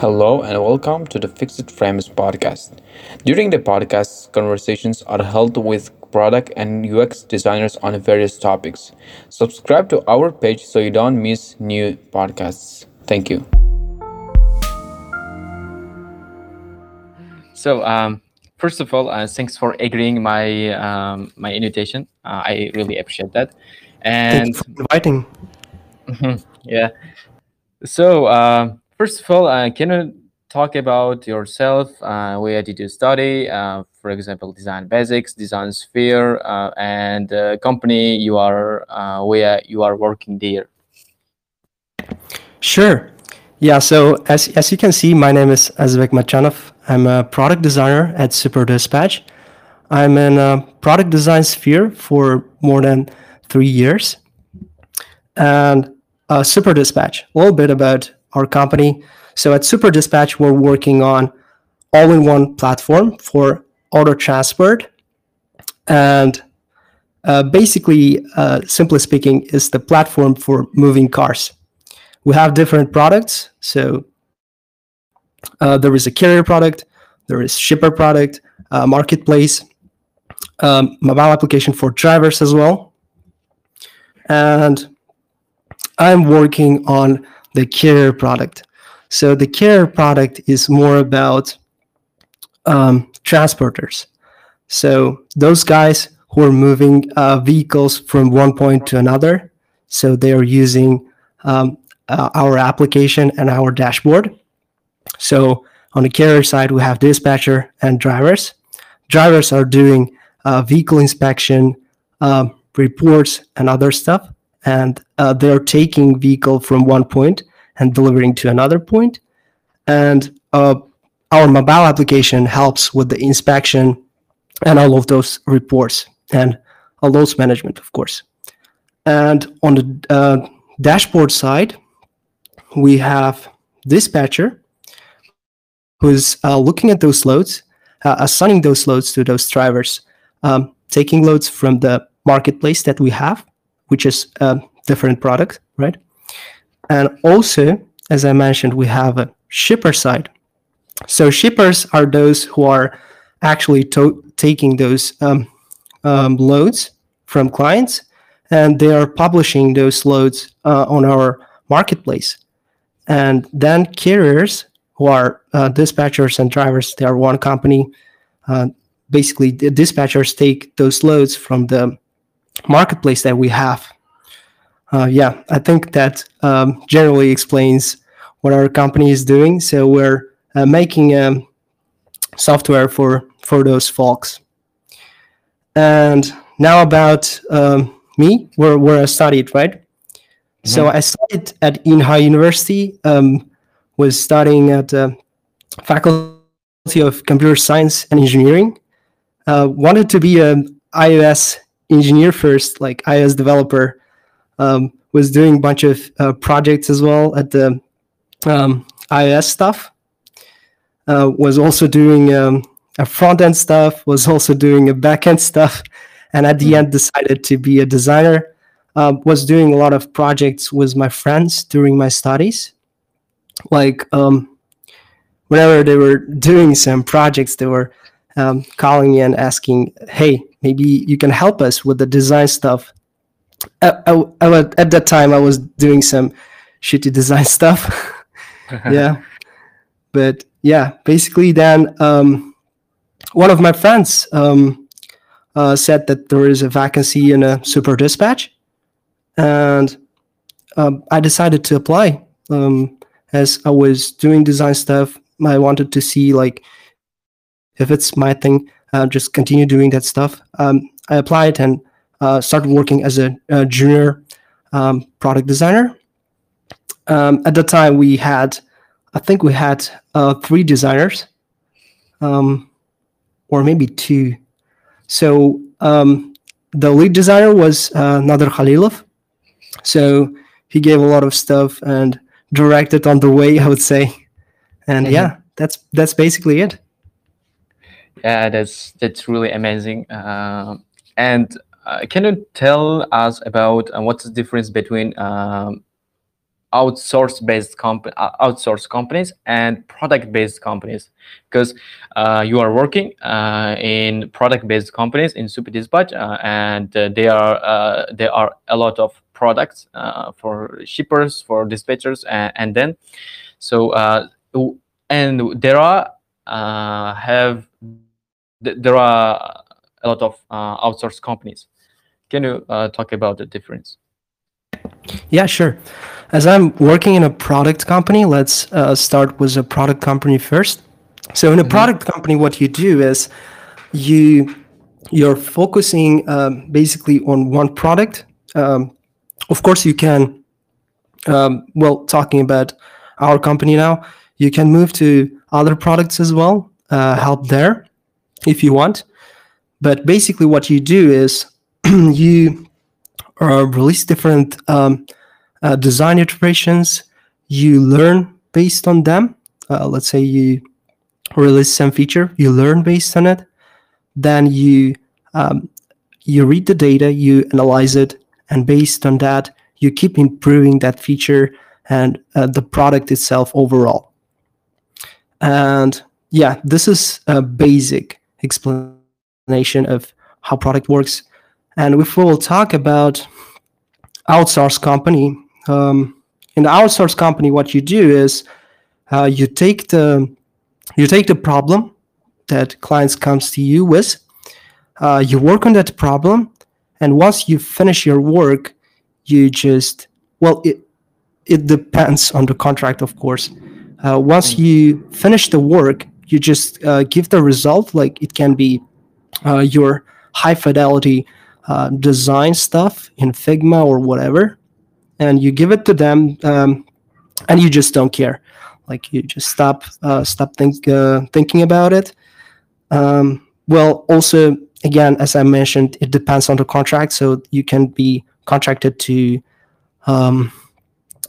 Hello and welcome to the Fixed Frames podcast. During the podcast, conversations are held with product and UX designers on various topics. Subscribe to our page so you don't miss new podcasts. Thank you. So, um, first of all, uh, thanks for agreeing my um, my invitation. Uh, I really appreciate that. Thank you And for inviting. Mhm, yeah, so uh, first of all, uh, can you talk about yourself? Uh, where did you study? Uh, for example, design basics, design sphere, uh, and uh, company you are uh, where you are working there. Sure. Yeah, so as, as you can see, my name is Azizbek Matchanov. I'm a product designer at Super Dispatch. I'm in a product design sphere for more than three years. And uh, Super Dispatch, a little bit about our company. So at Super Dispatch, we're working on all-in-one platform for auto transport. And uh, basically, uh, simply speaking, is the platform for moving cars. We have different products. So uh, there is a carrier product, there is shipper product, uh, marketplace, um, mobile application for drivers as well. And I'm working on the carrier product. So the carrier product is more about um, transporters. So those guys who are moving uh, vehicles from one point to another. So they are using um, uh, our application and our dashboard. So on the carrier side, we have dispatcher and drivers. Drivers are doing uh, vehicle inspection, um, reports, and other stuff, and uh, they're taking vehicle from one point and delivering to another point. And uh, our mobile application helps with the inspection and all of those reports and all those management, of course. And on the uh, dashboard side, we have dispatcher who's uh, looking at those loads, uh, assigning those loads to those drivers, um, taking loads from the marketplace that we have, which is a different product, right? And also, as I mentioned, we have a shipper side. So shippers are those who are actually to- taking those um, um, loads from clients, and they are publishing those loads uh, on our marketplace. And then carriers, who are uh, dispatchers and drivers, they are one company. Uh, basically, the dispatchers take those loads from the marketplace that we have. Uh, yeah, I think that um, generally explains what our company is doing. So we're uh, making um, software for for those folks. And now about um, me, where where I studied, right? So I studied at Inha University. Um, was studying at the Faculty of Computer Science and Engineering. Uh, wanted to be an iOS engineer first, like iOS developer. Um, was doing a bunch of uh, projects as well at the um, iOS stuff. Uh, was also doing um, a front end stuff. Was also doing a back end stuff, and at the end decided to be a designer. Uh, was doing a lot of projects with my friends during my studies. Like um, whenever they were doing some projects, they were um, calling me and asking, "Hey, maybe you can help us with the design stuff." I, I, I at that time, I was doing some shitty design stuff. yeah, but yeah, basically, then um, one of my friends um, uh, said that there is a vacancy in a super dispatch, and um, I decided to apply. Um, as I was doing design stuff, I wanted to see like if it's my thing, uh, just continue doing that stuff. Um, I applied and uh, started working as a, a junior um, product designer. Um, at the time, we had, I think we had uh, three designers, um, or maybe two. So um, the lead designer was uh, Nader Khalilov. So he gave a lot of stuff and directed on the way, I would say. And Mhm. yeah, that's that's basically it. Yeah, that's that's really amazing. Um and uh, can you tell us about uh, what's the difference between um, outsource based comp- uh, outsource companies and product based companies because uh, you are working uh, in product based companies in super dispatch uh, and they are there are a lot of products for shippers for dispatchers and, and then so and there are have there are a lot of outsourced companies can you talk about the difference yeah, sure. As I'm working in a product company, let's uh, start with a product company first. So in a mm-hmm. product company, what you do is you you're focusing um, basically on one product. Um, of course, you can. Um, well, talking about our company now, you can move to other products as well. Uh, help there if you want. But basically, what you do is you uh, release different um, uh, design iterations. You learn based on them. Uh, let's say you release some feature, you learn based on it. Then you um, you read the data, you analyze it, and based on that, you keep improving that feature and uh, the product itself overall. And yeah, this is a basic explanation of how product works. And we will talk about outsource company, um, in the outsource company, what you do is uh, you take the you take the problem that clients comes to you with, uh, you work on that problem, and once you finish your work, you just well it it depends on the contract, of course. Uh, once mm. you finish the work, you just uh, give the result. Like it can be uh, your high fidelity uh, design stuff in Figma or whatever, and you give it to them, um, and you just don't care. Like you just stop uh, stop think, uh, thinking about it. Um, well, also again, as I mentioned, it depends on the contract. So you can be contracted to um,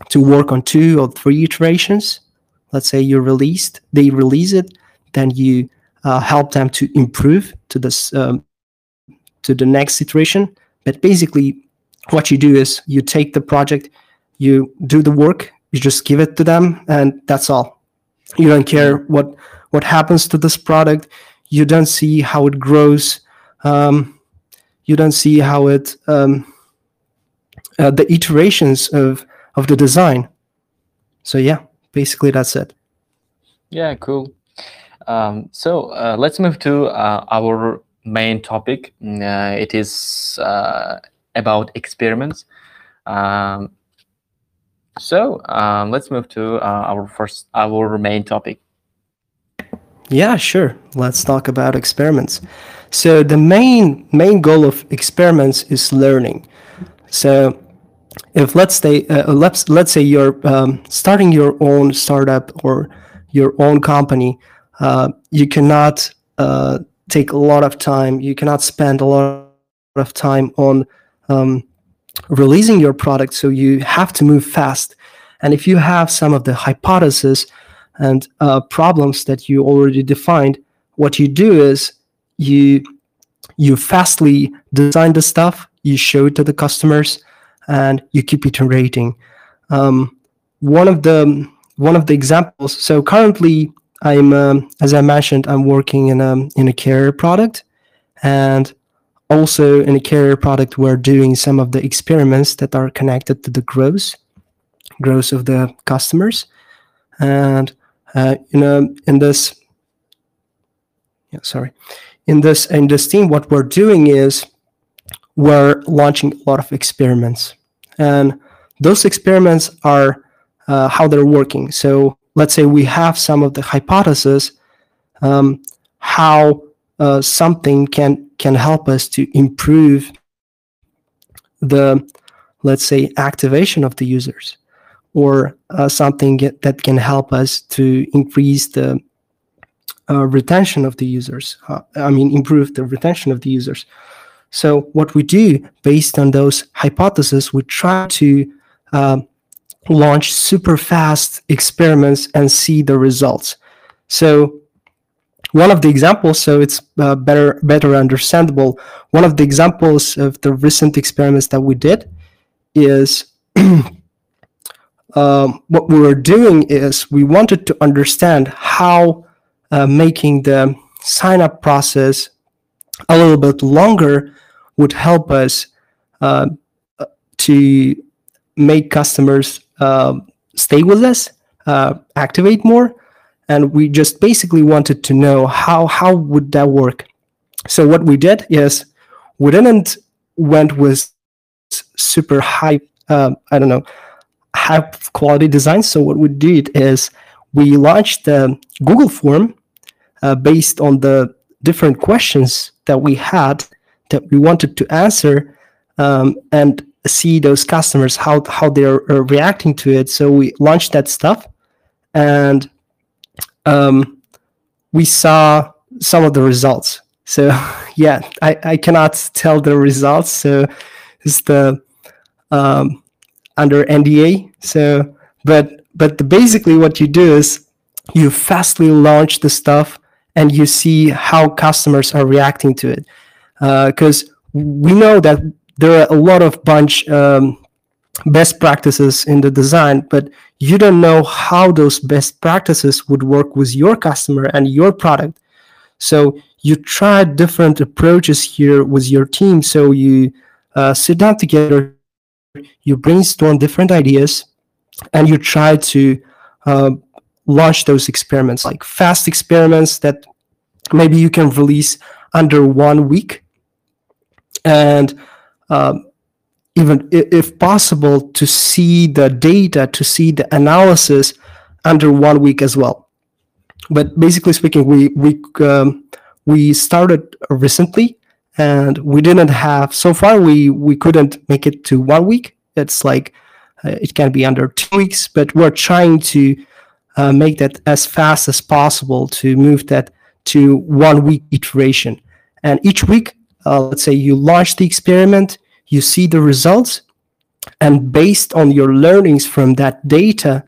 to work on two or three iterations. Let's say you released, they release it, then you uh, help them to improve to this um, to the next iteration. But basically, what you do is you take the project, you do the work, you just give it to them, and that's all. You don't care what what happens to this product. You don't see how it grows. Um, you don't see how it um, uh, the iterations of of the design. So yeah, basically that's it. Yeah, cool. Um, so uh, let's move to uh, our main topic. Uh, it is uh, about experiments. Um, so um, let's move to uh, our first, our main topic. Yeah, sure. Let's talk about experiments. So the main main goal of experiments is learning. So if let's say uh, let's let's say you're um, starting your own startup or your own company, you cannot uh, take a lot of time. You cannot spend a lot of time on um, releasing your product. So you have to move fast. And if you have some of the hypotheses and uh, problems that you already defined, what you do is you you fastly design the stuff, you show it to the customers, and you keep iterating. Um, one of the one of the examples. So currently, I'm, um, as I mentioned, I'm working in a in a carrier product, and also in a carrier product, we're doing some of the experiments that are connected to the growth, growth of the customers, and uh, you know, in this, yeah, sorry, in this in this team, what we're doing is we're launching a lot of experiments, and those experiments are uh, how they're working. So let's say we have some of the hypotheses um, how uh, something can can help us to improve the let's say activation of the users or uh, something get, that can help us to increase the uh, retention of the users uh, i mean improve the retention of the users. So what we do based on those hypotheses we try to um, launch super fast experiments and see the results. So one of the examples, so it's uh, better better understandable. One of the examples of the recent experiments that we did is um, what we were doing is we wanted to understand how uh, making the sign up process a little bit longer would help us uh, to make customers uh, stay with us, uh, activate more, and we just basically wanted to know how how would that work. So what we did is we didn't went with super high, uh, I don't know, high quality design. So what we did is we launched the Google form uh, based on the different questions that we had that we wanted to answer um, and see those customers how how they're uh, reacting to it. So we launched that stuff, and um, we saw some of the results. So yeah, I, I cannot tell the results. So it's the um, under NDA. So but but the, basically what you do is you fastly launch the stuff and you see how customers are reacting to it because uh, we know that there are a lot of bunch um, best practices in the design but you don't know how those best practices would work with your customer and your product. So you try different approaches here with your team. So you uh, sit down together you brainstorm different ideas and you try to uh, launch those experiments like fast experiments that maybe you can release under one week. And um, even if possible to see the data to see the analysis under one week as well but basically speaking we we um, we started recently and we didn't have so far we we couldn't make it to one week it's like uh, it can be under two weeks but we're trying to uh, make that as fast as possible to move that to one week iteration. And each week, uh, let's say you launch the experiment, you see the results, and based on your learnings from that data,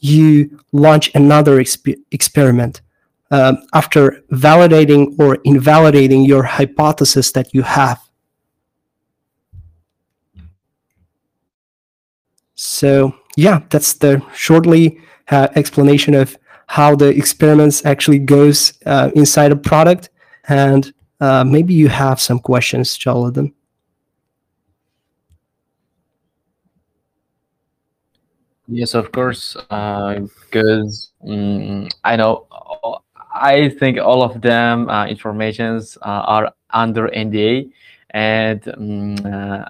you launch another exp- experiment um, after validating or invalidating your hypothesis that you have. So, yeah, that's the shortly uh, explanation of how the experiments actually goes uh, inside a product and uh, maybe you have some questions Jaloliddin. yes of course. Because uh, um, i know i think all of them uh, informations uh, are under nda and um,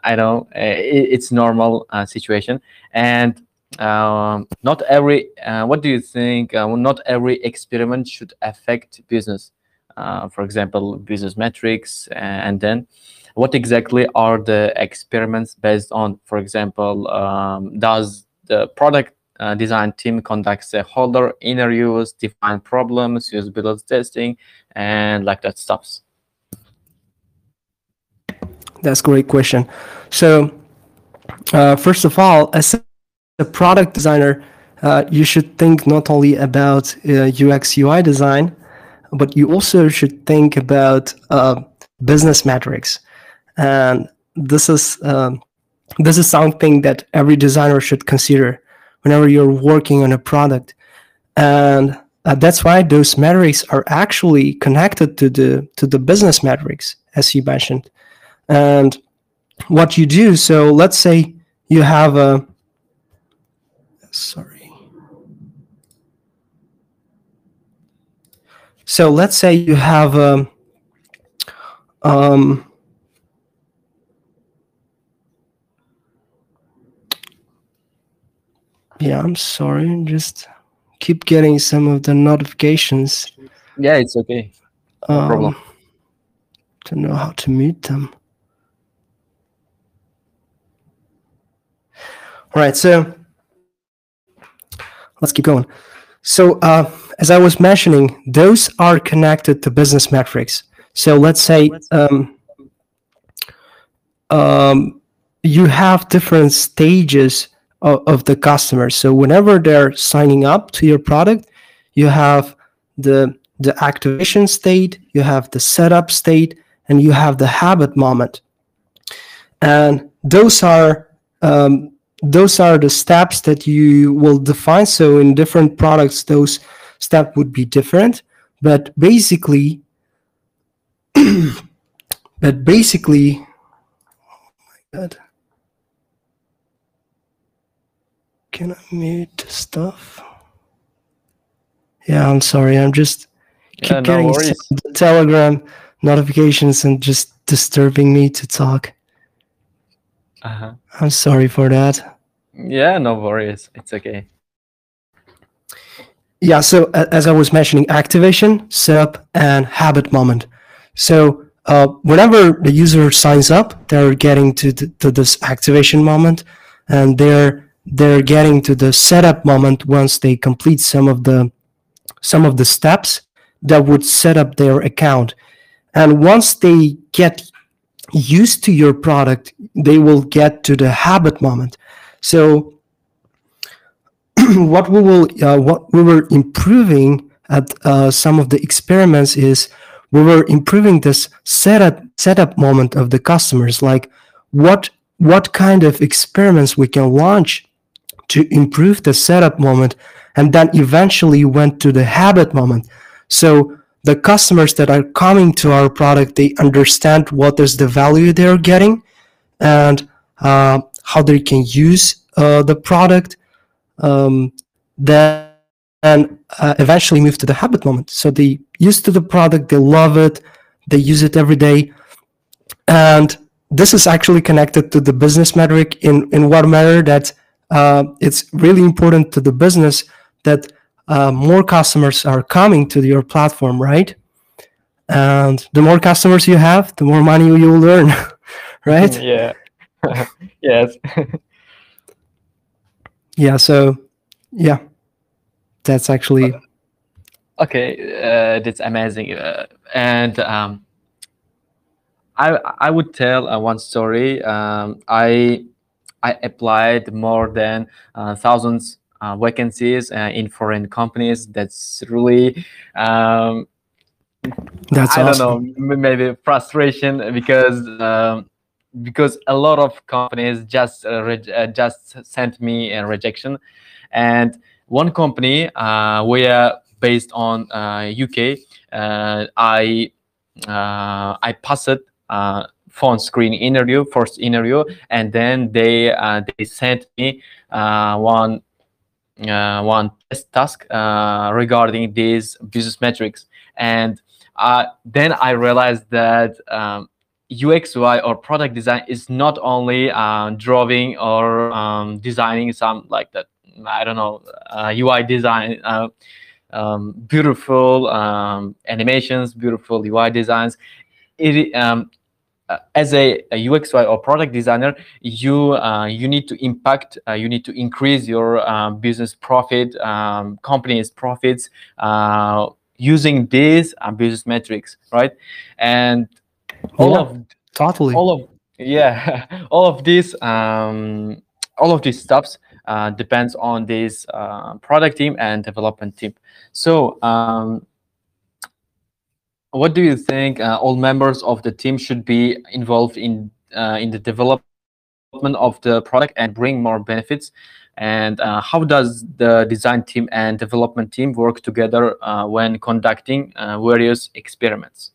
i know it, it's normal situation. And um, not every uh, what do you think uh, not every experiment should affect business uh, for example business metrics and then what exactly are the experiments based on for example um, does the product uh, design team conduct stakeholder interviews define problems usability testing and like that stuffs? That's a great question. So uh, first of all as a product designer, uh, you should think not only about uh, UX UI design, but you also should think about uh, business metrics. And this is um, this is something that every designer should consider whenever you're working on a product. And uh, that's why those metrics are actually connected to the to the business metrics, as you mentioned. And what you do, so let's say you have a sorry. So let's say you have a, um, um, yeah, I'm sorry, just keep getting some of the notifications. Yeah, it's okay. No um, problem. To know how to mute them. All right, so let's keep going. So uh, as I was mentioning, those are connected to business metrics. So let's say um, um, you have different stages of, of the customer. So whenever they're signing up to your product, you have the the activation state, you have the setup state, and you have the habit moment. And those are um, those are the steps that you will define. So in different products, those steps would be different. But basically, but basically, oh my god, can I mute stuff? Yeah, I'm sorry. I'm just keep Yeah, getting some Telegram notifications and just disturbing me to talk. Uh-huh. I'm sorry for that. Yeah, no worries. It's okay. Yeah, so as I was mentioning, activation, setup, and habit moment. So uh, whenever the user signs up, they're getting to, th- to this activation moment, and they're they're getting to the setup moment once they complete some of the some of the steps that would set up their account. And once they get used to your product, they will get to the habit moment. So what we will uh, what we were improving at uh, some of the experiments is we were improving this setup setup moment of the customers. Like what what kind of experiments we can launch to improve the setup moment and then eventually went to the habit moment. So the customers that are coming to our product they understand what is the value they're getting and uh, how they can use uh, the product um, then and uh, eventually move to the habit moment. So they used to the product, they love it, they use it every day, and this is actually connected to the business metric in in what matter that uh, it's really important to the business that uh, more customers are coming to your platform, right? And the more customers you have, the more money you will earn, right? Yeah. yes. Yeah. So, yeah, that's actually Okay, uh, that's amazing. Uh, and um, I I would tell uh, one story. Um, I I applied more than uh, thousands uh, vacancies uh, in foreign companies. That's really um, that's I awesome. don't know, maybe frustration because um, because a lot of companies just uh, uh, just sent me a rejection, and one company uh, were based on UK. Uh, I uh, I passed uh, phone screen interview, first interview, and then they uh, they sent me uh, one uh, one test task regarding these business metrics, and then I realized that um, UX UI or product design is not only uh, drawing or um, designing some like that. I don't know uh, UI design. Uh, um, beautiful um, animations, beautiful UI designs. It um, uh, as a, a UX UI or product designer, you uh, you need to impact, uh, you need to increase your um, business profit, um, company's profits using these business metrics, right? And all Yeah. of Totally. all of yeah all of these um, all of these stuffs uh, depends on this uh, product team and development team so um, what do you think uh, all members of the team should be involved in uh, in the development of the product and bring more benefits and uh, how does the design team and development team work together uh, when conducting uh, various experiments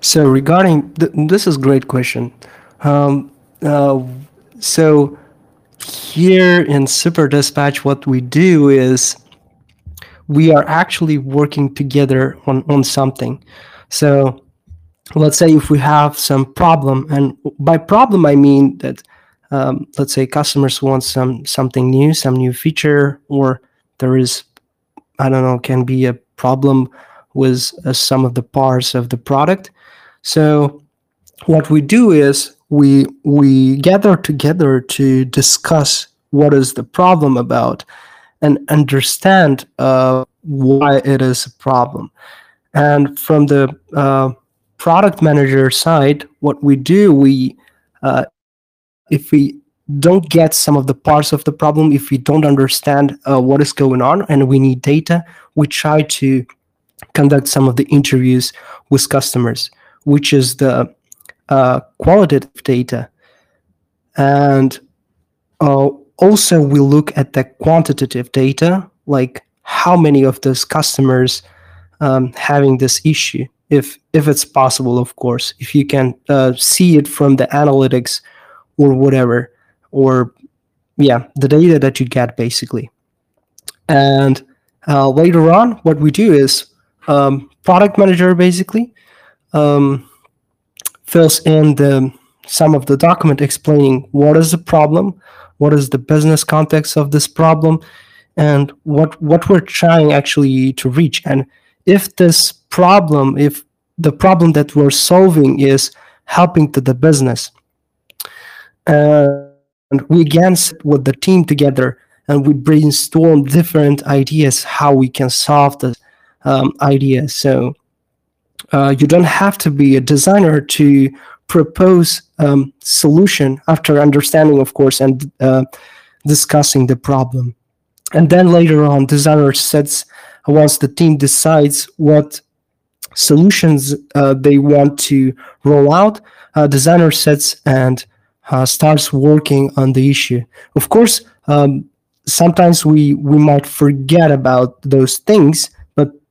So regarding th- this is great question. Um, uh, so here in Super Dispatch, what we do is we are actually working together on on something. So let's say if we have some problem, and by problem I mean that um, let's say customers want some something new, some new feature, or there is I don't know can be a problem with uh, some of the parts of the product. So what we do is we we gather together to discuss what is the problem about and understand uh, why it is a problem. And from the uh, product manager side, what we do we uh, if we don't get some of the parts of the problem, if we don't understand uh, what is going on, and we need data, we try to conduct some of the interviews with customers, which is the uh, qualitative data. And uh, also we look at the quantitative data, like how many of those customers um, having this issue, if if it's possible, of course, if you can uh, see it from the analytics or whatever, or yeah, the data that you get basically. And uh, later on, what we do is um, product manager basically um, fills in the some of the document explaining what is the problem, what is the business context of this problem, and what what we're trying actually to reach. And if this problem, if the problem that we're solving is helping to the business, uh, and we again sit with the team together and we brainstorm different ideas how we can solve the um, idea. So uh, you don't have to be a designer to propose um, solution after understanding, of course, and uh, discussing the problem. And then later on, designer sets once the team decides what solutions uh, they want to roll out, uh, designer sets and uh, starts working on the issue. Of course, um, sometimes we we might forget about those things,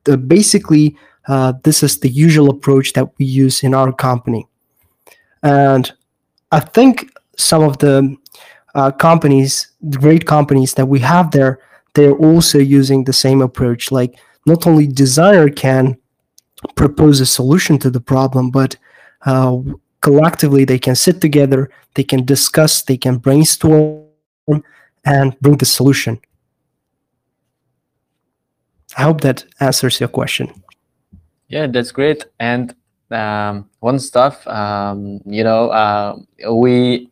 but uh, basically, uh, this is the usual approach that we use in our company. And I think some of the uh, companies, the great companies that we have there, they're also using the same approach. Like not only designer can propose a solution to the problem, but uh, collectively they can sit together, they can discuss, they can brainstorm, and bring the solution. I hope that answers your question. Yeah, that's great. And um, one stuff, um, you know, uh, we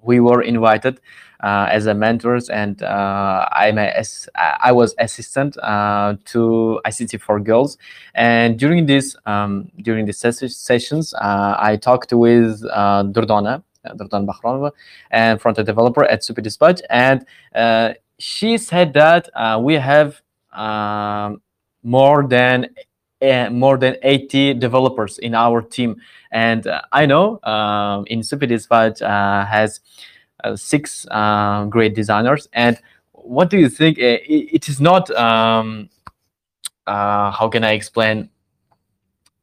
we were invited uh, as a mentors, and uh, I'm a, I was assistant uh, to ICT for girls. And during this um, during the ses- sessions, uh, I talked with uh, Durdana, Durdan Bakhranova, and front-end developer at Super Dispatch, and she said that we have um, more than uh, more than 80 developers in our team. And uh, i know um, in superdispatch uh, has six great designers. And what do you think it, it is not um, how can i explain?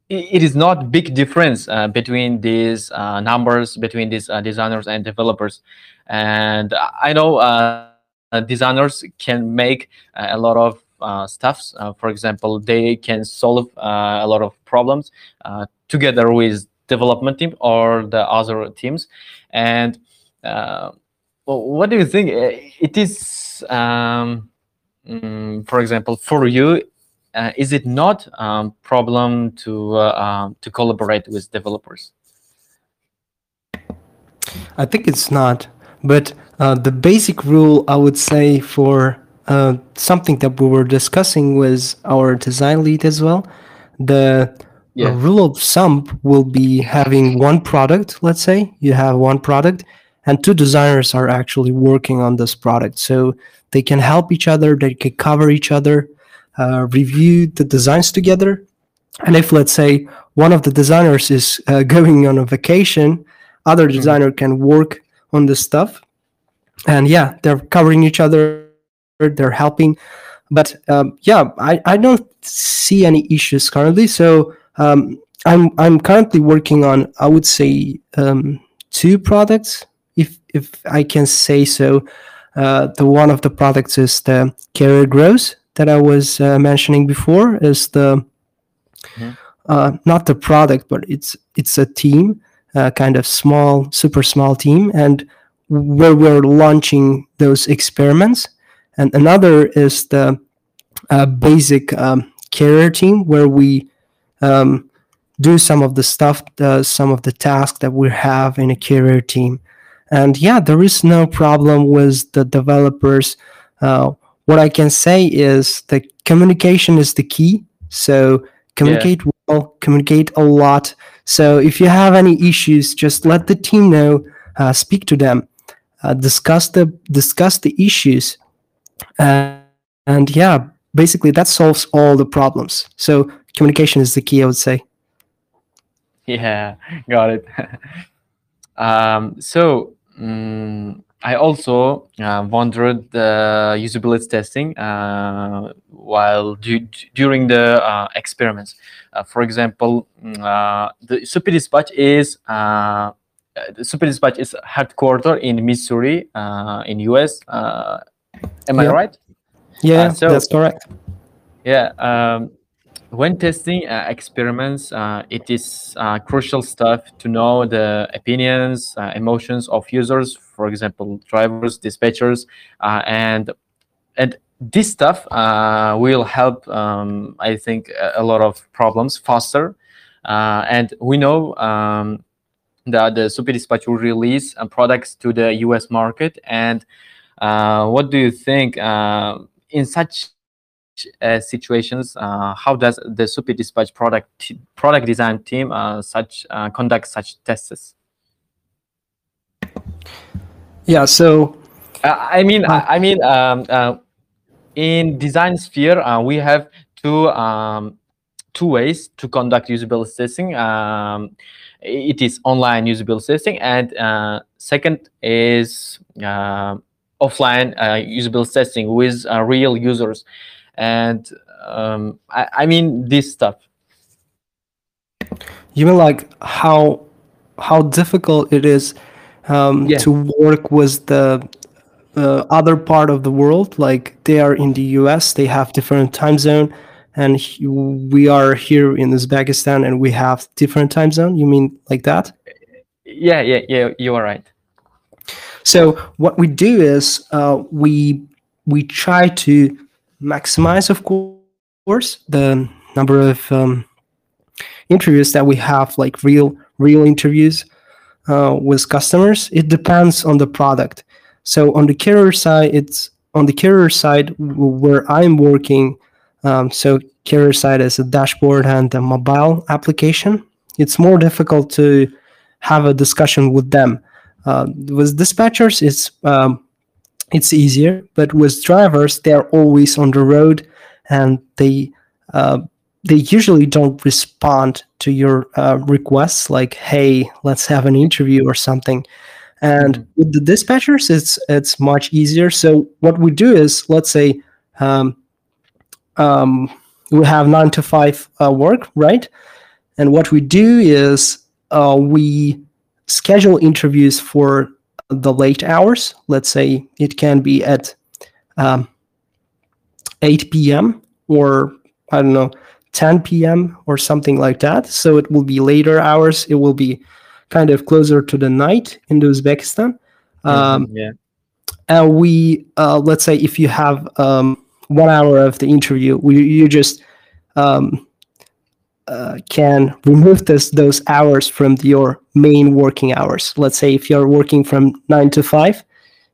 It is not big difference uh, between these uh, numbers between these uh, designers and developers. And i know designers can make a lot of uh, stuffs. Uh, for example, they can solve uh, a lot of problems together with development team or the other teams. And what do you think? It is, um, mm, for example, for you, uh, is it not a um, problem to uh, um, to collaborate with developers? I think it's not, but uh, the basic rule I would say for uh, something that we were discussing with our design lead as well. The yeah. rule of thumb will be having one product. Let's say you have one product, and two designers are actually working on this product, so they can help each other. They can cover each other, uh, review the designs together. And if let's say one of the designers is uh, going on a vacation, other mm-hmm. designer can work on the stuff. And yeah, they're covering each other they're helping. But um, yeah I, I don't see any issues currently. So um, i'm i'm currently working on i would say um, two products if if i can say so. Uh, the one of the products is the career growth that i was uh, mentioning before is the mm-hmm. uh, not the product but it's it's a team uh, kind of small super small team. And where we're launching those experiments and another is the uh, basic um, carrier team where we um, do some of the stuff, uh, some of the tasks that we have in a carrier team. And yeah, there is no problem with the developers. Uh, what I can say is the communication is the key. So communicate yeah. well, communicate a lot. So if you have any issues, just let the team know. Uh, speak to them. Uh, discuss the discuss the issues uh, and yeah, basically that solves all the problems. So communication is the key, I would say. Yeah, got it. um, so um, I also uh, wondered the usability testing uh, while du- during the uh, experiments. Uh, for example, mm, uh, the Super Dispatch is the Super Dispatch is headquartered in Missouri, in US. Am I right? Yeah, so- that's correct. Yeah. Um, when testing uh, experiments, uh, it is uh, crucial stuff to know the opinions, uh, emotions of users, for example, drivers, dispatchers, uh, and and this stuff uh, will help. Um, I think a, lot of problems faster, uh, and we know. Um, that the Super Dispatch will release uh, products to the US market. And uh, what do you think uh, in such uh, situations, uh, how does the Super Dispatch product product design team uh, such uh, conduct such tests? Yeah, so Uh, I mean, I, I mean, um, uh, in design sphere, uh, we have two um, two ways to conduct usability testing. Um, it is online usability testing, and uh, second is uh, offline uh, usability testing with uh, real users. And um, I, I mean this stuff. you mean like how how difficult it is um, Yeah. to work with the uh, other part of the world? Like they are in the U.S., they have different time zone, and he- we are here in Uzbekistan, and we have different time zone. You mean like that? Yeah, yeah, yeah. You are right. So what we do is uh, we we try to maximize, of course, the number of um, interviews that we have, like real real interviews uh, with customers. It depends on the product. So on the carrier side, it's on the carrier side where I'm working. Um, so carrier side is a dashboard and a mobile application. It's more difficult to have a discussion with them. Uh, with dispatchers, it's um, it's easier, but with drivers, they are always on the road, and they uh, they usually don't respond to your uh, requests, like "Hey, let's have an interview" or something. And Mhm. with the dispatchers, it's it's much easier. So what we do is, let's say, um, um, we have nine to five uh, work, right? And what we do is uh, we schedule interviews for the late hours. Let's say it can be at um, 8 p.m. or I don't know 10 p.m. or something like that. So it will be later hours. It will be kind of closer to the night in Uzbekistan. Um, Mhm, yeah. and we uh, let's say if you have um, one hour of the interview we, you just um, uh, can remove this, those hours from your main working hours. Let's say if you're working from 9 to 5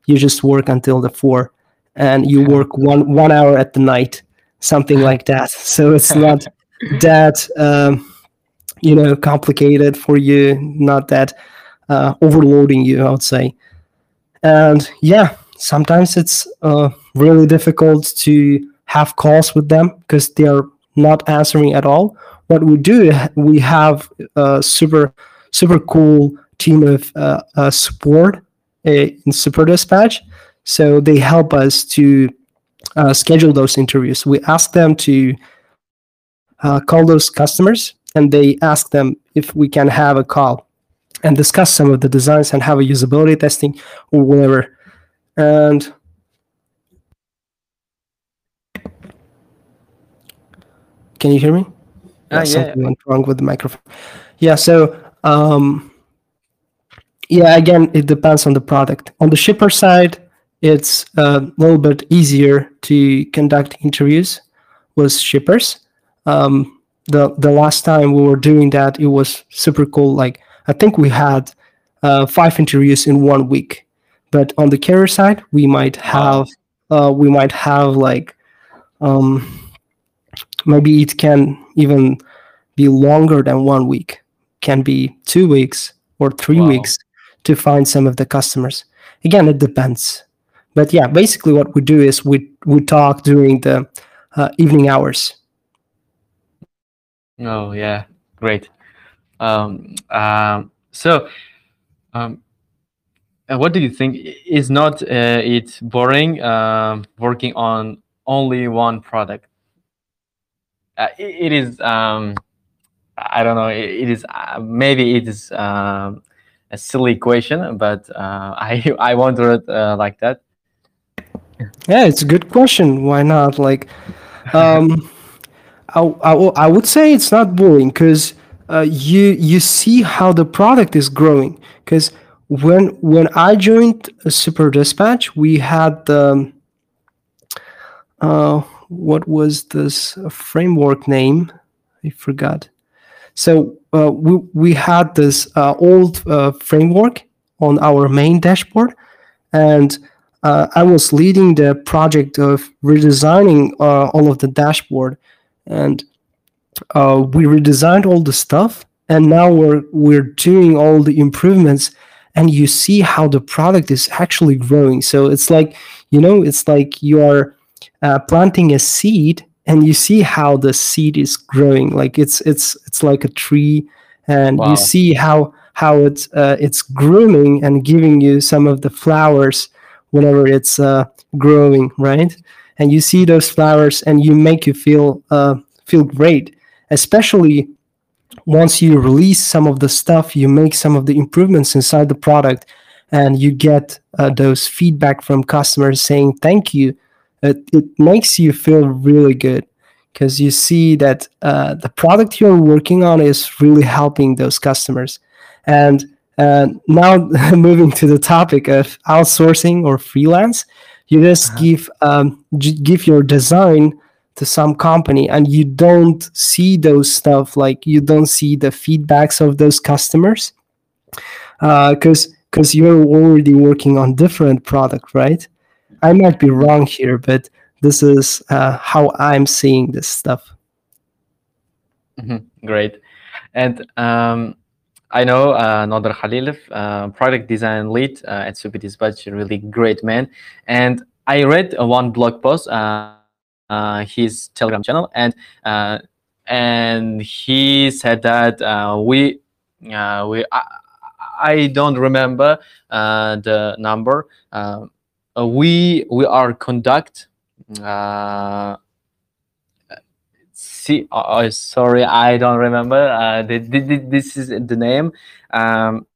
you just work until the 4 and you work one one hour at the night something like that. So it's not that um, you know complicated for you not that uh, overloading you i would say. And yeah sometimes it's uh, really difficult to have calls with them because they are not answering at all what we do we have a super super cool team of uh, uh, support uh, in super dispatch so they help us to uh, schedule those interviews we ask them to uh, call those customers and they ask them if we can have a call and discuss some of the designs and have a usability testing or whatever. And can you hear me? Ah, yeah. something went wrong with the microphone. Yeah, so um, yeah, again, it depends on the product. On the shipper side, it's a little bit easier to conduct interviews with shippers. Um, the the last time we were doing that, it was super cool. Like I think we had uh, five interviews in one week. But on the carrier side, we might have uh, we might have like um, maybe it can even be longer than one week. Can be two weeks or three Wow. weeks to find some of the customers. Again, it depends. But yeah, basically what we do is we we talk during the uh, evening hours. Oh yeah, great. Um, um, so, um, uh, what do you think? Is not uh, it boring um working on only one product? Uh, it, it is. Um, I don't know. It, it is uh, maybe it is um, a silly question, but uh, I I wonder it uh, like that. Yeah, it's a good question. Why not? Like, um, I, I, I would say it's not boring because uh, you you see how the product is growing. Because when when I joined Super Dispatch, we had the uh, what was this framework name? I forgot. So uh, we we had this uh, old uh, framework on our main dashboard, and uh, I was leading the project of redesigning uh, all of the dashboard, and uh, we redesigned all the stuff, and now we're we're doing all the improvements, and you see how the product is actually growing. So it's like you know, it's like you are uh, planting a seed, and you see how the seed is growing. Like it's it's it's like a tree, and you see how how it's uh, it's grooming and giving you some of the flowers whenever it's uh, growing, right? And you see those flowers, and you make you feel uh, feel great, especially once you release some of the stuff, you make some of the improvements inside the product, and you get uh, those feedback from customers saying thank you. It, it makes you feel really good because you see that uh, the product you're working on is really helping those customers. And uh, now moving to the topic of outsourcing or freelance, you just Uh-huh. give um, j- give your design to some company and you don't see those stuff like you don't see the feedbacks of those customers because because you're already working on different product right i might be wrong here but this is uh, how i'm seeing this stuff Mhm, Great. And um, I know uh, Nader Khalilov, uh, product design lead uh, at Dispatch, a really great man. And I read uh, one blog post, uh, uh, his Telegram channel, and and he said that we we I, I don't remember the number. We we are conduct. Uh, See, oh, sorry, I don't remember. Uh, the, the, the- this is the name. Um,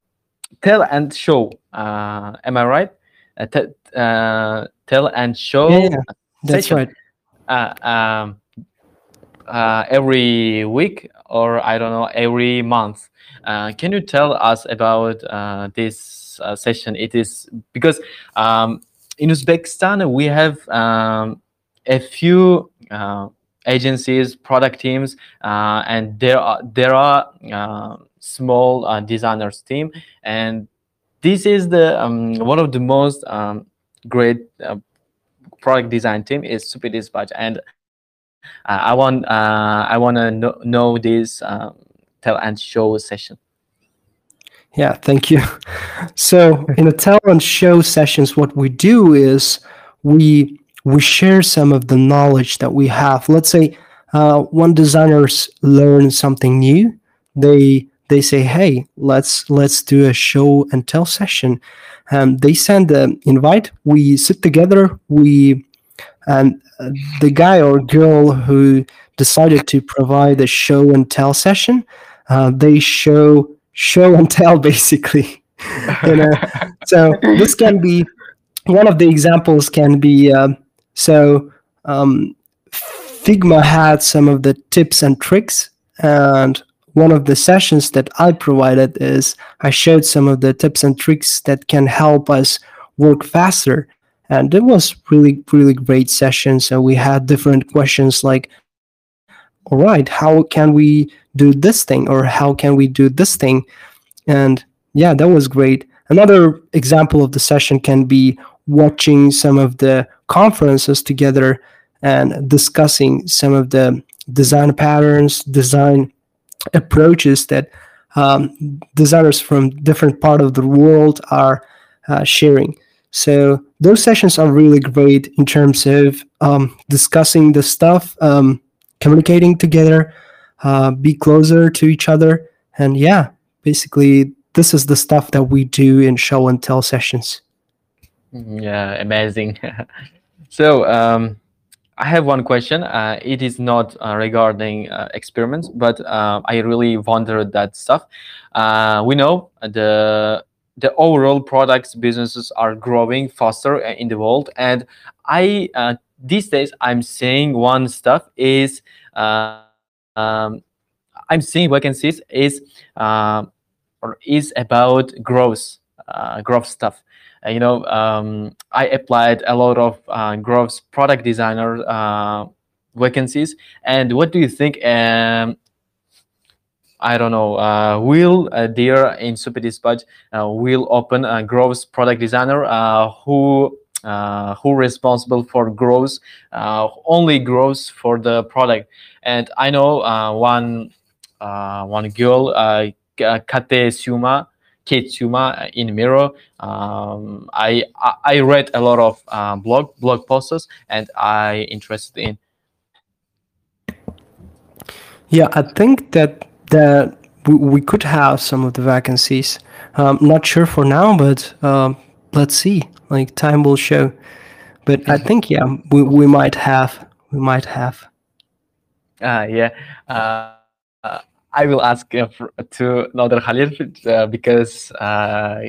tell and show. Uh, am I right? Uh, uh, tell and show. Yeah, yeah, that's session. right Uh, um, uh, every week or I don't know every month. Uh, can you tell us about uh, this uh, session? It is because um, in Uzbekistan we have um, a few uh, agencies, product teams, uh, and there are there are uh, small uh, designers team, and this is the um, one of the most um, great uh, product design team is Super Dispatch, and uh, I want I want to know, know this um, tell and show session. Yeah, thank you. So in the tell and show sessions, what we do is we we share some of the knowledge that we have. Let's say uh, one designers learn something new, they they say, "Hey, let's let's do a show and tell session." Um, they send an invite. We sit together. We and uh, the guy or girl who decided to provide a show and tell session, uh, they show show and tell basically you know? So this can be one of the examples can be um, so um, figma had some of the tips and tricks and one of the sessions that i provided is i showed some of the tips and tricks that can help us work faster. And it was really really great session. So we had different questions like all right how can we do this thing or how can we do this thing? And yeah that was great. Another example of the session can be watching some of the conferences together and discussing some of the design patterns design approaches that um, designers from different part of the world are uh, sharing. So those sessions are really great in terms of um, discussing the stuff um, communicating together uh, be closer to each other and yeah basically this is the stuff that we do in show and tell sessions. Mm, Yeah, amazing. so um, I have one question. Uh, it is not uh, regarding uh, experiments, but uh, I really wondered that stuff. Uh, we know the the overall products businesses are growing faster uh, in the world, and I these days I'm seeing one stuff is uh, um, I'm seeing vacancies is uh, or is about growth uh, growth stuff. Uh, you know, um, I applied a lot of uh, growth product designer uh, vacancies. And what do you think? Um, I don't know. Uh, will uh, there in Super Dispatch uh, will open a growth product designer uh, who uh, who responsible for growth uh, only growth for the product? And I know uh, one uh, one girl, uh, Kate Suma, Kate Suma in Miro. Um, I, I read a lot of uh, blog blog posts and I interested in. Yeah, I think that that we, we could have some of the vacancies. Um, not sure for now, but um, let's see. Like time will show. But I think yeah, we, we might have we might have. Uh, yeah. Uh, uh, I will ask uh, for, to Nader Khalil uh, because uh,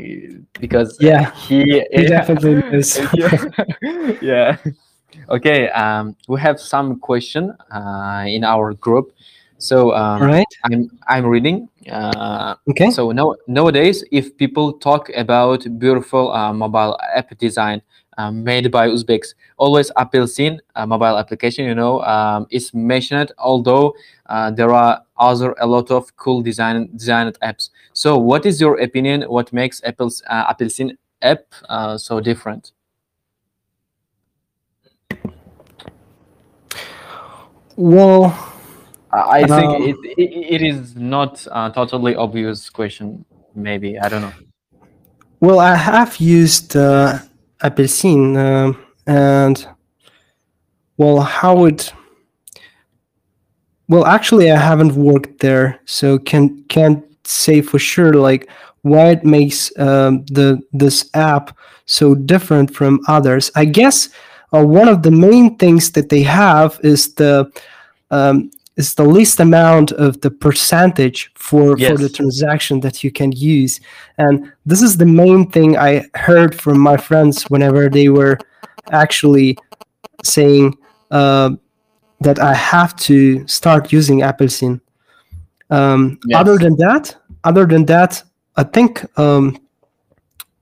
because Yeah, he, he definitely is. yeah. yeah. Okay. Um, we have some question uh, in our group. So um, right. I'm I'm reading. Uh, Okay. so now nowadays, if people talk about beautiful uh, mobile app design uh, made by Uzbeks, always Apelsin uh, mobile application, you know, um, is mentioned. Although uh, there are other a lot of cool design designed apps. So, what is your opinion? What makes Apple's uh, Apelsin app uh, so different? Well, I think Um, it, it, it is not a totally obvious question. Maybe I don't know. well, I have used uh, Apelsin, um and well, how it. Well, actually, I haven't worked there, so can can't say for sure like why it makes um, the this app so different from others. I guess uh, one of the main things that they have is the um, is the least amount of the percentage for for the transaction that you can use, and this is the main thing I heard from my friends whenever they were actually saying uh, that I have to start using Apelsin. Um, Other than that, other than that, I think um,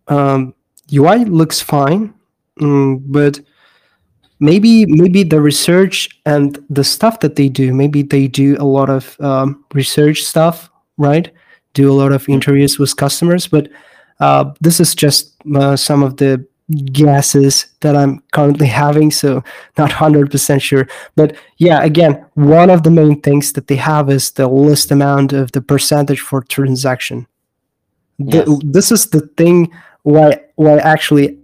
um, UI looks fine, mm, but maybe maybe the research and the stuff that they do, maybe they do a lot of um, research stuff, right? Do a lot of interviews with customers, but uh, this is just uh, some of the guesses that I'm currently having, so not hundred percent sure. But yeah, again, one of the main things that they have is the list amount of the percentage for transaction. The- this is the thing why why actually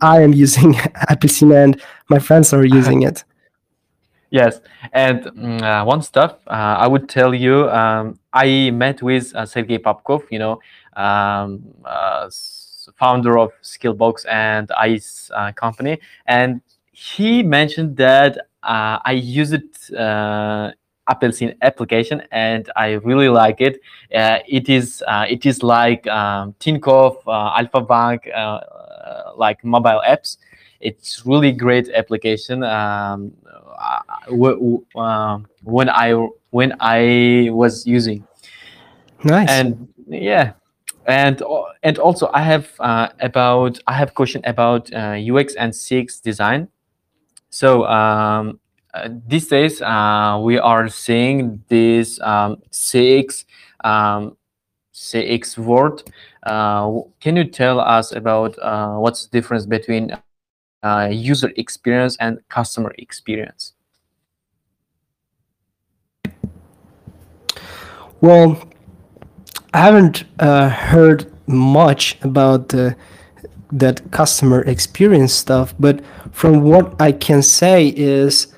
I am using Apple and my friends are using it. Yes, and uh, one stuff uh, I would tell you. Um, I met with uh, Sergey Popkov, you know, um, uh, founder of Skillbox and ICE uh, company, and he mentioned that uh, I use it uh, Apelsin application, and I really like it. It is it is like um, Tinkoff, Alfa-Bank, like mobile apps. It's really great application. Um, uh, um, when I when I was using Nice. and yeah and and also i have uh, about i have question about uh, ux and cx design so um, uh, these days uh, we are seeing this um, cx um, cx word. Uh, can you tell us about uh, what's the difference between uh, user experience and customer experience? Well, I haven't uh, heard much about the that customer experience stuff, but from what I can say is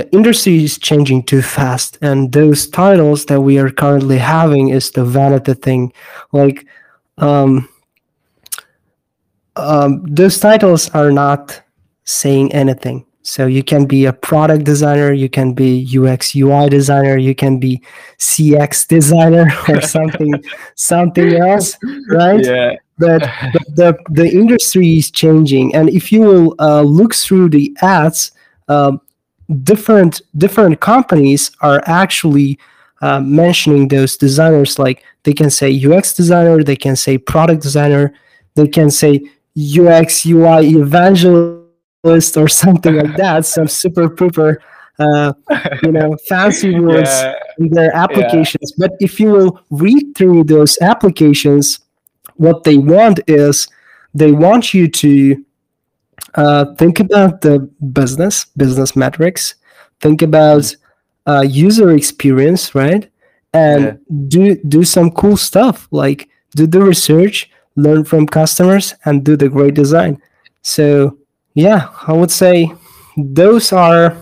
the industry is changing too fast and those titles that we are currently having is the vanity thing. Like um, um, those titles are not saying anything. So you can be a product designer you can be ux ui designer you can be cx designer or something something else right? Yeah. but, but the the industry is changing. And if you will uh, look through the ads um, different different companies are actually uh, mentioning those designers like they can say ux designer they can say product designer they can say ux ui evangelist or something like that some super pooper uh, you know fancy words Yeah. in their applications. But if you will read through those applications, what they want is they want you to uh, think about the business, business metrics, think about uh, user experience, right? And Yeah. do do some cool stuff like do the research, learn from customers, and do the great design. So yeah, I would say those are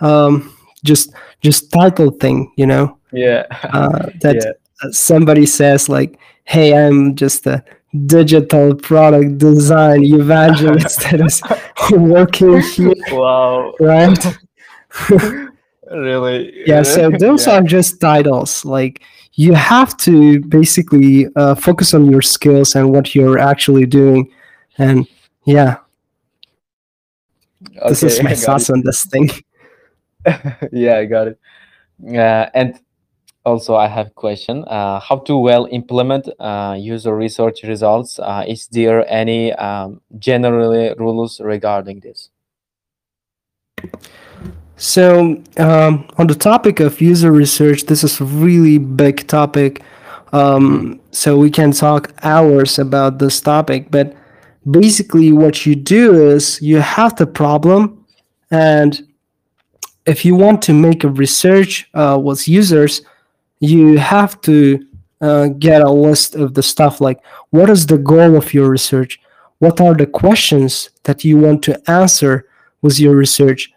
um, just just title thing, you know, Yeah. uh, that Yeah. somebody says like, "Hey, I'm just a digital product design evangelist that is working here," Wow. right? Really. yeah. So those yeah. are just titles. Like you have to basically uh, focus on your skills and what you're actually doing, and yeah, this is my I got thoughts on this thing. yeah, I got it. Uh, and also, I have a question. Uh, how to well implement uh, user research results? Uh, is there any um, generally rules regarding this? So, um, on the topic of user research, this is a really big topic. Um, so, we can talk hours about this topic. But basically, what you do is you have the problem, and if you want to make a research uh, with users, you have to uh, get a list of the stuff like what is the goal of your research? What are the questions that you want to answer with your research?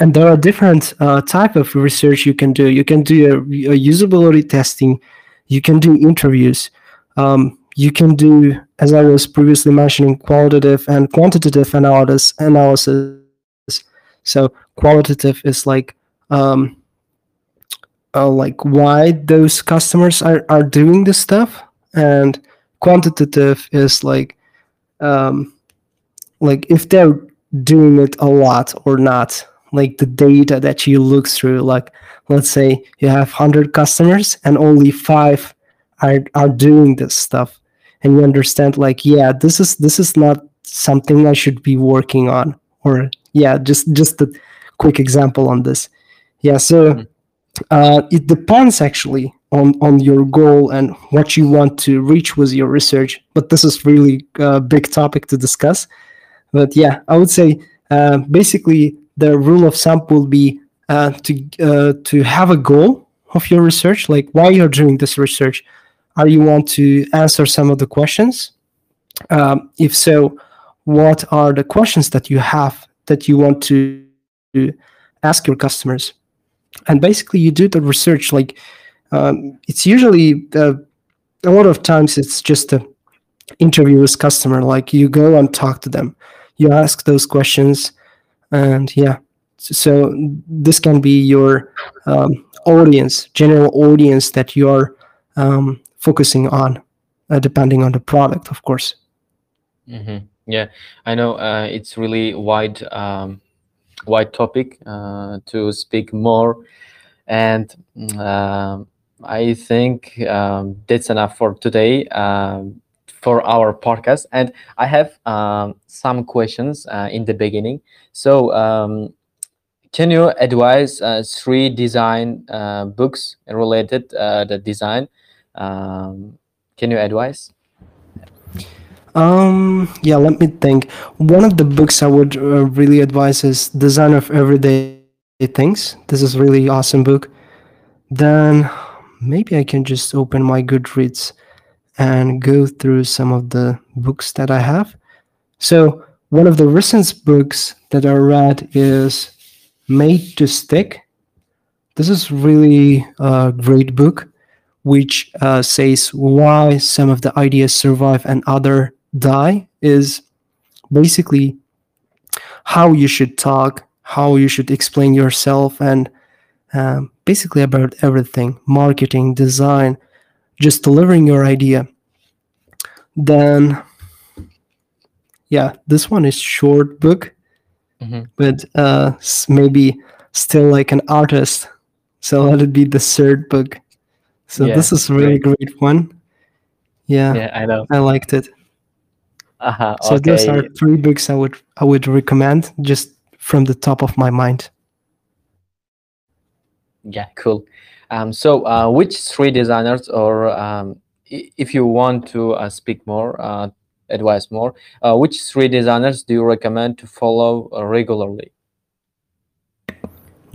and there are different uh, type of research you can do you can do a, a usability testing you can do interviews um, you can do as i was previously mentioning qualitative and quantitative analysis analysis so qualitative is like um, uh, like why those customers are, are doing this stuff and quantitative is like um, like if they're doing it a lot or not like the data that you look through like let's say you have 100 customers and only five are, are doing this stuff and you understand like yeah this is this is not something i should be working on or yeah just just a quick example on this. Yeah so uh, it depends actually on on your goal and what you want to reach with your research but this is really a big topic to discuss. But yeah i would say uh, basically the rule of thumb will be uh, to uh, to have a goal of your research. Like why you're doing this research are you want to answer some of the questions? Um, if so what are the questions that you have that you want to, to ask your customers and basically you do the research like um, it's usually a lot of times it's just a interview with customer like you go and talk to them. You ask those questions and yeah so this can be your um, audience general audience that you are um, focusing on uh, depending on the product of course. Hmm Yeah, I know uh, it's really wide, um, wide topic uh, to speak more, and um I think um, that's enough for today um, for our podcast. And I have um, some questions uh, in the beginning. So, um, can you advise uh, three design uh, books related uh, the design? Um, can you advise? Um yeah let me think. One of the books i would uh, really advise is design of everyday things. This is really awesome book. Then maybe i can just open my goodreads and go through some of the books that i have. So one of the recent books that i read is Made to Stick. This is really a great book, which uh, says why some of the ideas survive and other die. Is basically how you should talk, how you should explain yourself, and um, basically about everything marketing, design, just delivering your idea. Then, yeah, this one is short book, Mhm. but uh, maybe Steal Like an Artist. So let it be the third book. So Yeah, this is a really great one. Yeah, Yeah, I know. I liked it. Uh-huh. So those are three books I would I would recommend just from the top of my mind. Yeah, cool. Um, so, uh, which three designers, or um, if you want to uh, speak more, uh, advise more, uh, which three designers do you recommend to follow uh, regularly?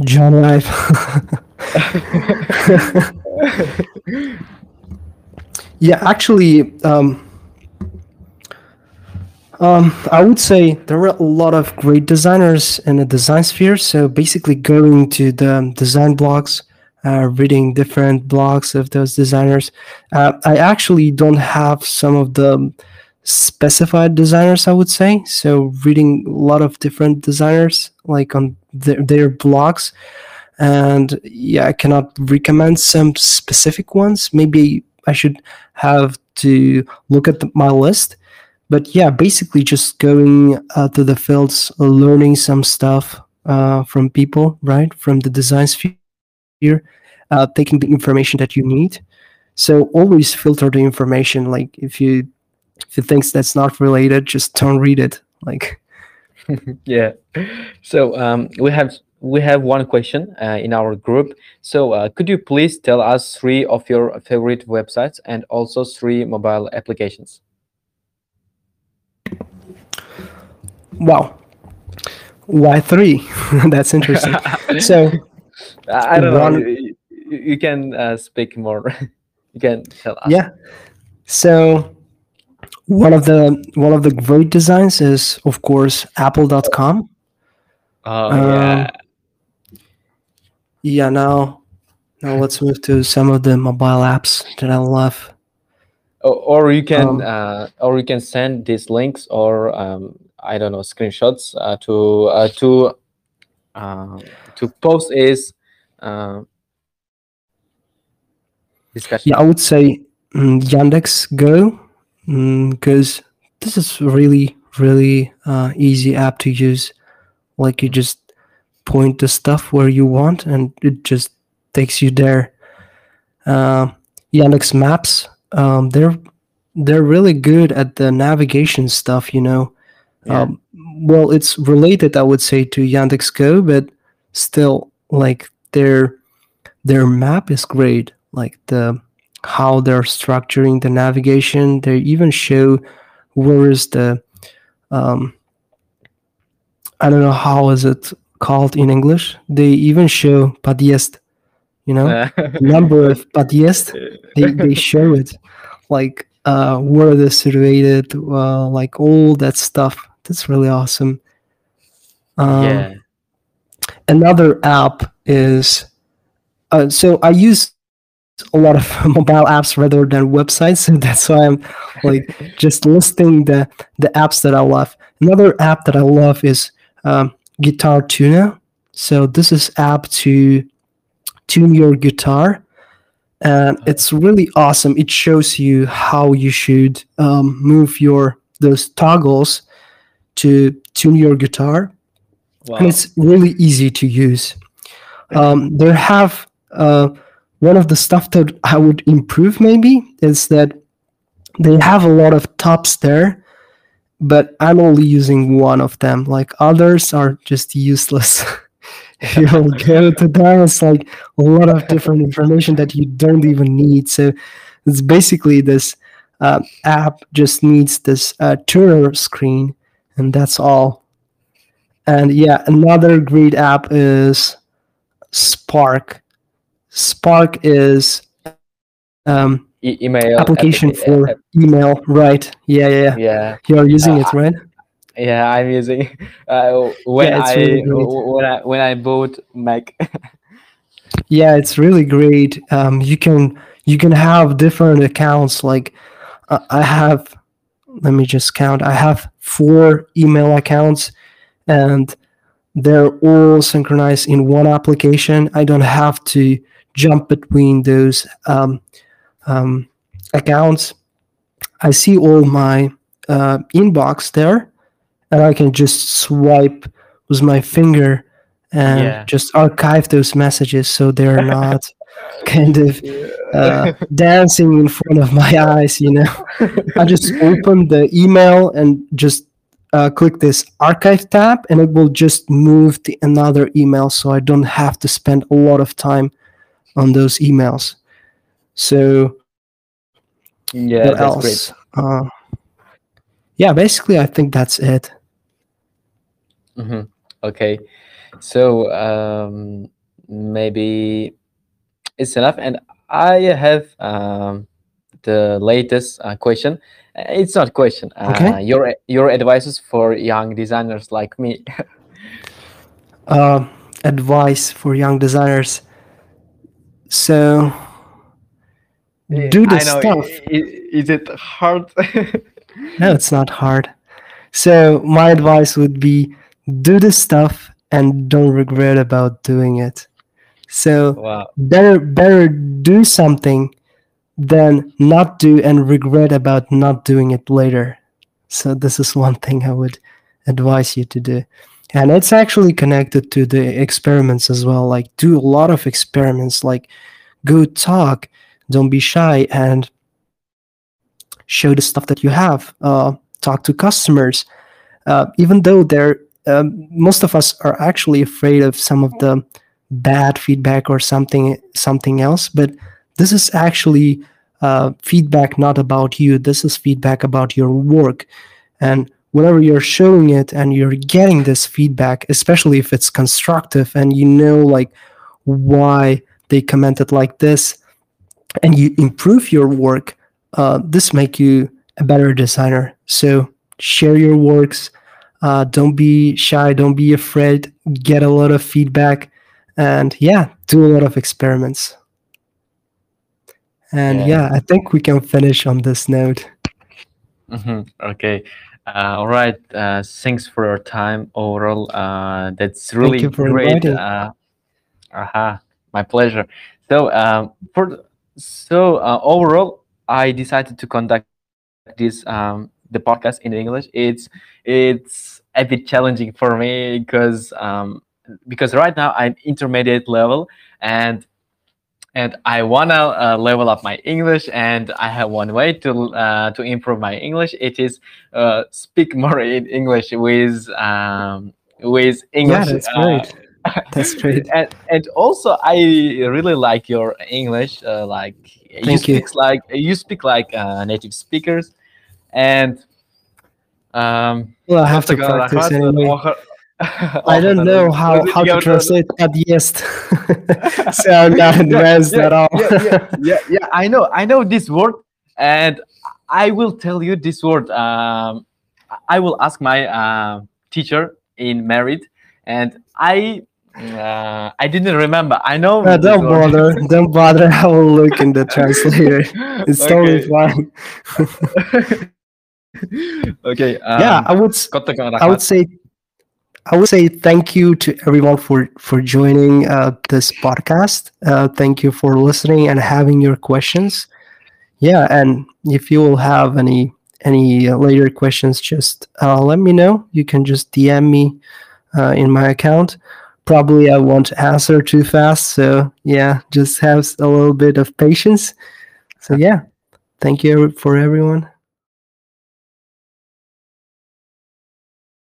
Jony Ive. yeah, actually, um, um, I would say there are a lot of great designers in the design sphere. So basically, going to the design blogs, uh, reading different blogs of those designers. Uh, I actually don't have some of the specified designers. I would say so. Reading a lot of different designers, like on their, their blogs, and yeah, I cannot recommend some specific ones. Maybe I should have to look at the, my list but yeah, basically just going uh, to the fields, learning some stuff uh, from people, right, from the design sphere, uh, taking the information that you need. So always filter the information. Like if you if you think that's not related, just don't read it. Like yeah. So um, we have we have one question uh, in our group. So uh, could you please tell us three of your favorite websites and also three mobile applications? Wow, why three? that's interesting. so I don't One- know. You, you- you can uh, speak more. you can tell us. yeah, so one of the one of the great designs is of course Apple.com. Oh Um, yeah. Yeah, now now let's move to some of the mobile apps that I love. Or, or you can um, uh, or you can send these links or um, I don't know screenshots uh, to uh, to uh, to post is discussion. Yeah, I would say mm, Yandex Go because this is really really easy app to use. Like you just point the stuff where you want, and it just takes you there. Uh, Yandex Maps, um, they're they're really good at the navigation stuff. You know, Yeah. um, well, it's related, I would say, to Yandex Go, but still, like their their map is great. Like the how they're structuring the navigation. They even show where is the um, I don't know how is it called in English. They even show podjest. You know, Uh, number of podjest. They they show it, like uh, where they're situated, uh, like all that stuff. That's really awesome. Um, yeah. another app is uh, so I use a lot of mobile apps rather than websites, so that's why I'm like just listing the the apps that I love. Another app that I love is um, Guitar Tuner. So this is app to tune your guitar, and it's really awesome. It shows you how you should um, move your those toggles to tune your guitar Wow. and it's really easy to use. Um, there have uh, one of the stuff that I would improve maybe is that they have a lot of tops there, but I'm only using one of them. Like others are just useless. if you go to them, it's like a lot of different information that you don't even need. So it's basically this uh, app just needs this uh, tuner screen, and that's all. And yeah, another great app is Spark. Spark is um, E- email application applica- for app- email, right? Yeah, yeah, yeah. yeah. You're using Uh, it, right? Yeah, I'm using uh, when Yeah, I really when I when I bought Mac. Yeah, it's really great. Um, you can you can have different accounts. Like uh, I have, let me just count. I have four email accounts, and they're all synchronized in one application. I don't have to jump between those um, um, accounts. I see all my uh, inbox there, and I can just swipe with my finger and Yeah. just archive those messages so they're not kind of uh, dancing in front of my eyes. You know, I just open the email and just uh, click this archive tab, and it will just move to another email, so I don't have to spend a lot of time on those emails. So yeah, what that's great. else? Uh, yeah, basically, I think that's it. hmm Okay, so um, maybe it's enough. And I have um, the latest uh, question. Uh, It's not a question. Uh, Okay. Your your advices for young designers like me. Uh, advice for young designers. So do the stuff. i- i- Is it hard? No, it's not hard. So my advice would be do the stuff and don't regret about doing it. So wow. better better do something than not do and regret about not doing it later. So this is one thing I would advise you to do. And it's actually connected to the experiments as well. Like do a lot of experiments, like go talk, don't be shy and show the stuff that you have. Uh, talk to customers. Uh, even though they're um, most of us are actually afraid of some of the bad feedback or something something else but this is actually uh, feedback not about you. This is feedback about your work. And whenever you're showing it and you're getting this feedback especially if it's constructive and you know like why they commented like this and you improve your work uh, this make you a better designer. So share your works uh, don't be shy don't be afraid. Get a lot of feedback and yeah do a lot of experiments and Yeah. yeah, i think we can finish on this note hmm Okay. Uh, all right. Uh, thanks for your time overall. Uh, that's really you for great. inviting. Uh, aha, my pleasure. So, um, for so uh, overall, I decided to conduct this um, the podcast in English. It's it's a bit challenging for me because um, because right now I'm intermediate level and and I wanna uh, level up my English, and I have one way to uh, to improve my English. It is uh, speak more in English with um, with English. yeah that's uh, great that's great and and also I really like your English. Uh, like you Thank you. speak like you speak like uh, native speakers, and um, well i have to practice anyway I don't know how, how to translate Adiest. so I'm not advanced yeah, at all. yeah, yeah, yeah, yeah. I know, I know this word, and I will tell you this word. Um, I will ask my uh, teacher in merit, and I uh, I didn't remember. I know. Uh, don't word. bother. Don't bother. I will look in the translator. It's totally fine. okay. Um, yeah, I would. s- Kota Kang I would say. I would say thank you to everyone for for joining uh, this podcast. Uh, thank you for listening and having your questions. Yeah, and if you will have any any uh, later questions, just uh, let me know. You can just DM me uh, in my account. Probably I won't answer too fast, so yeah, just have a little bit of patience. So yeah, thank you for everyone.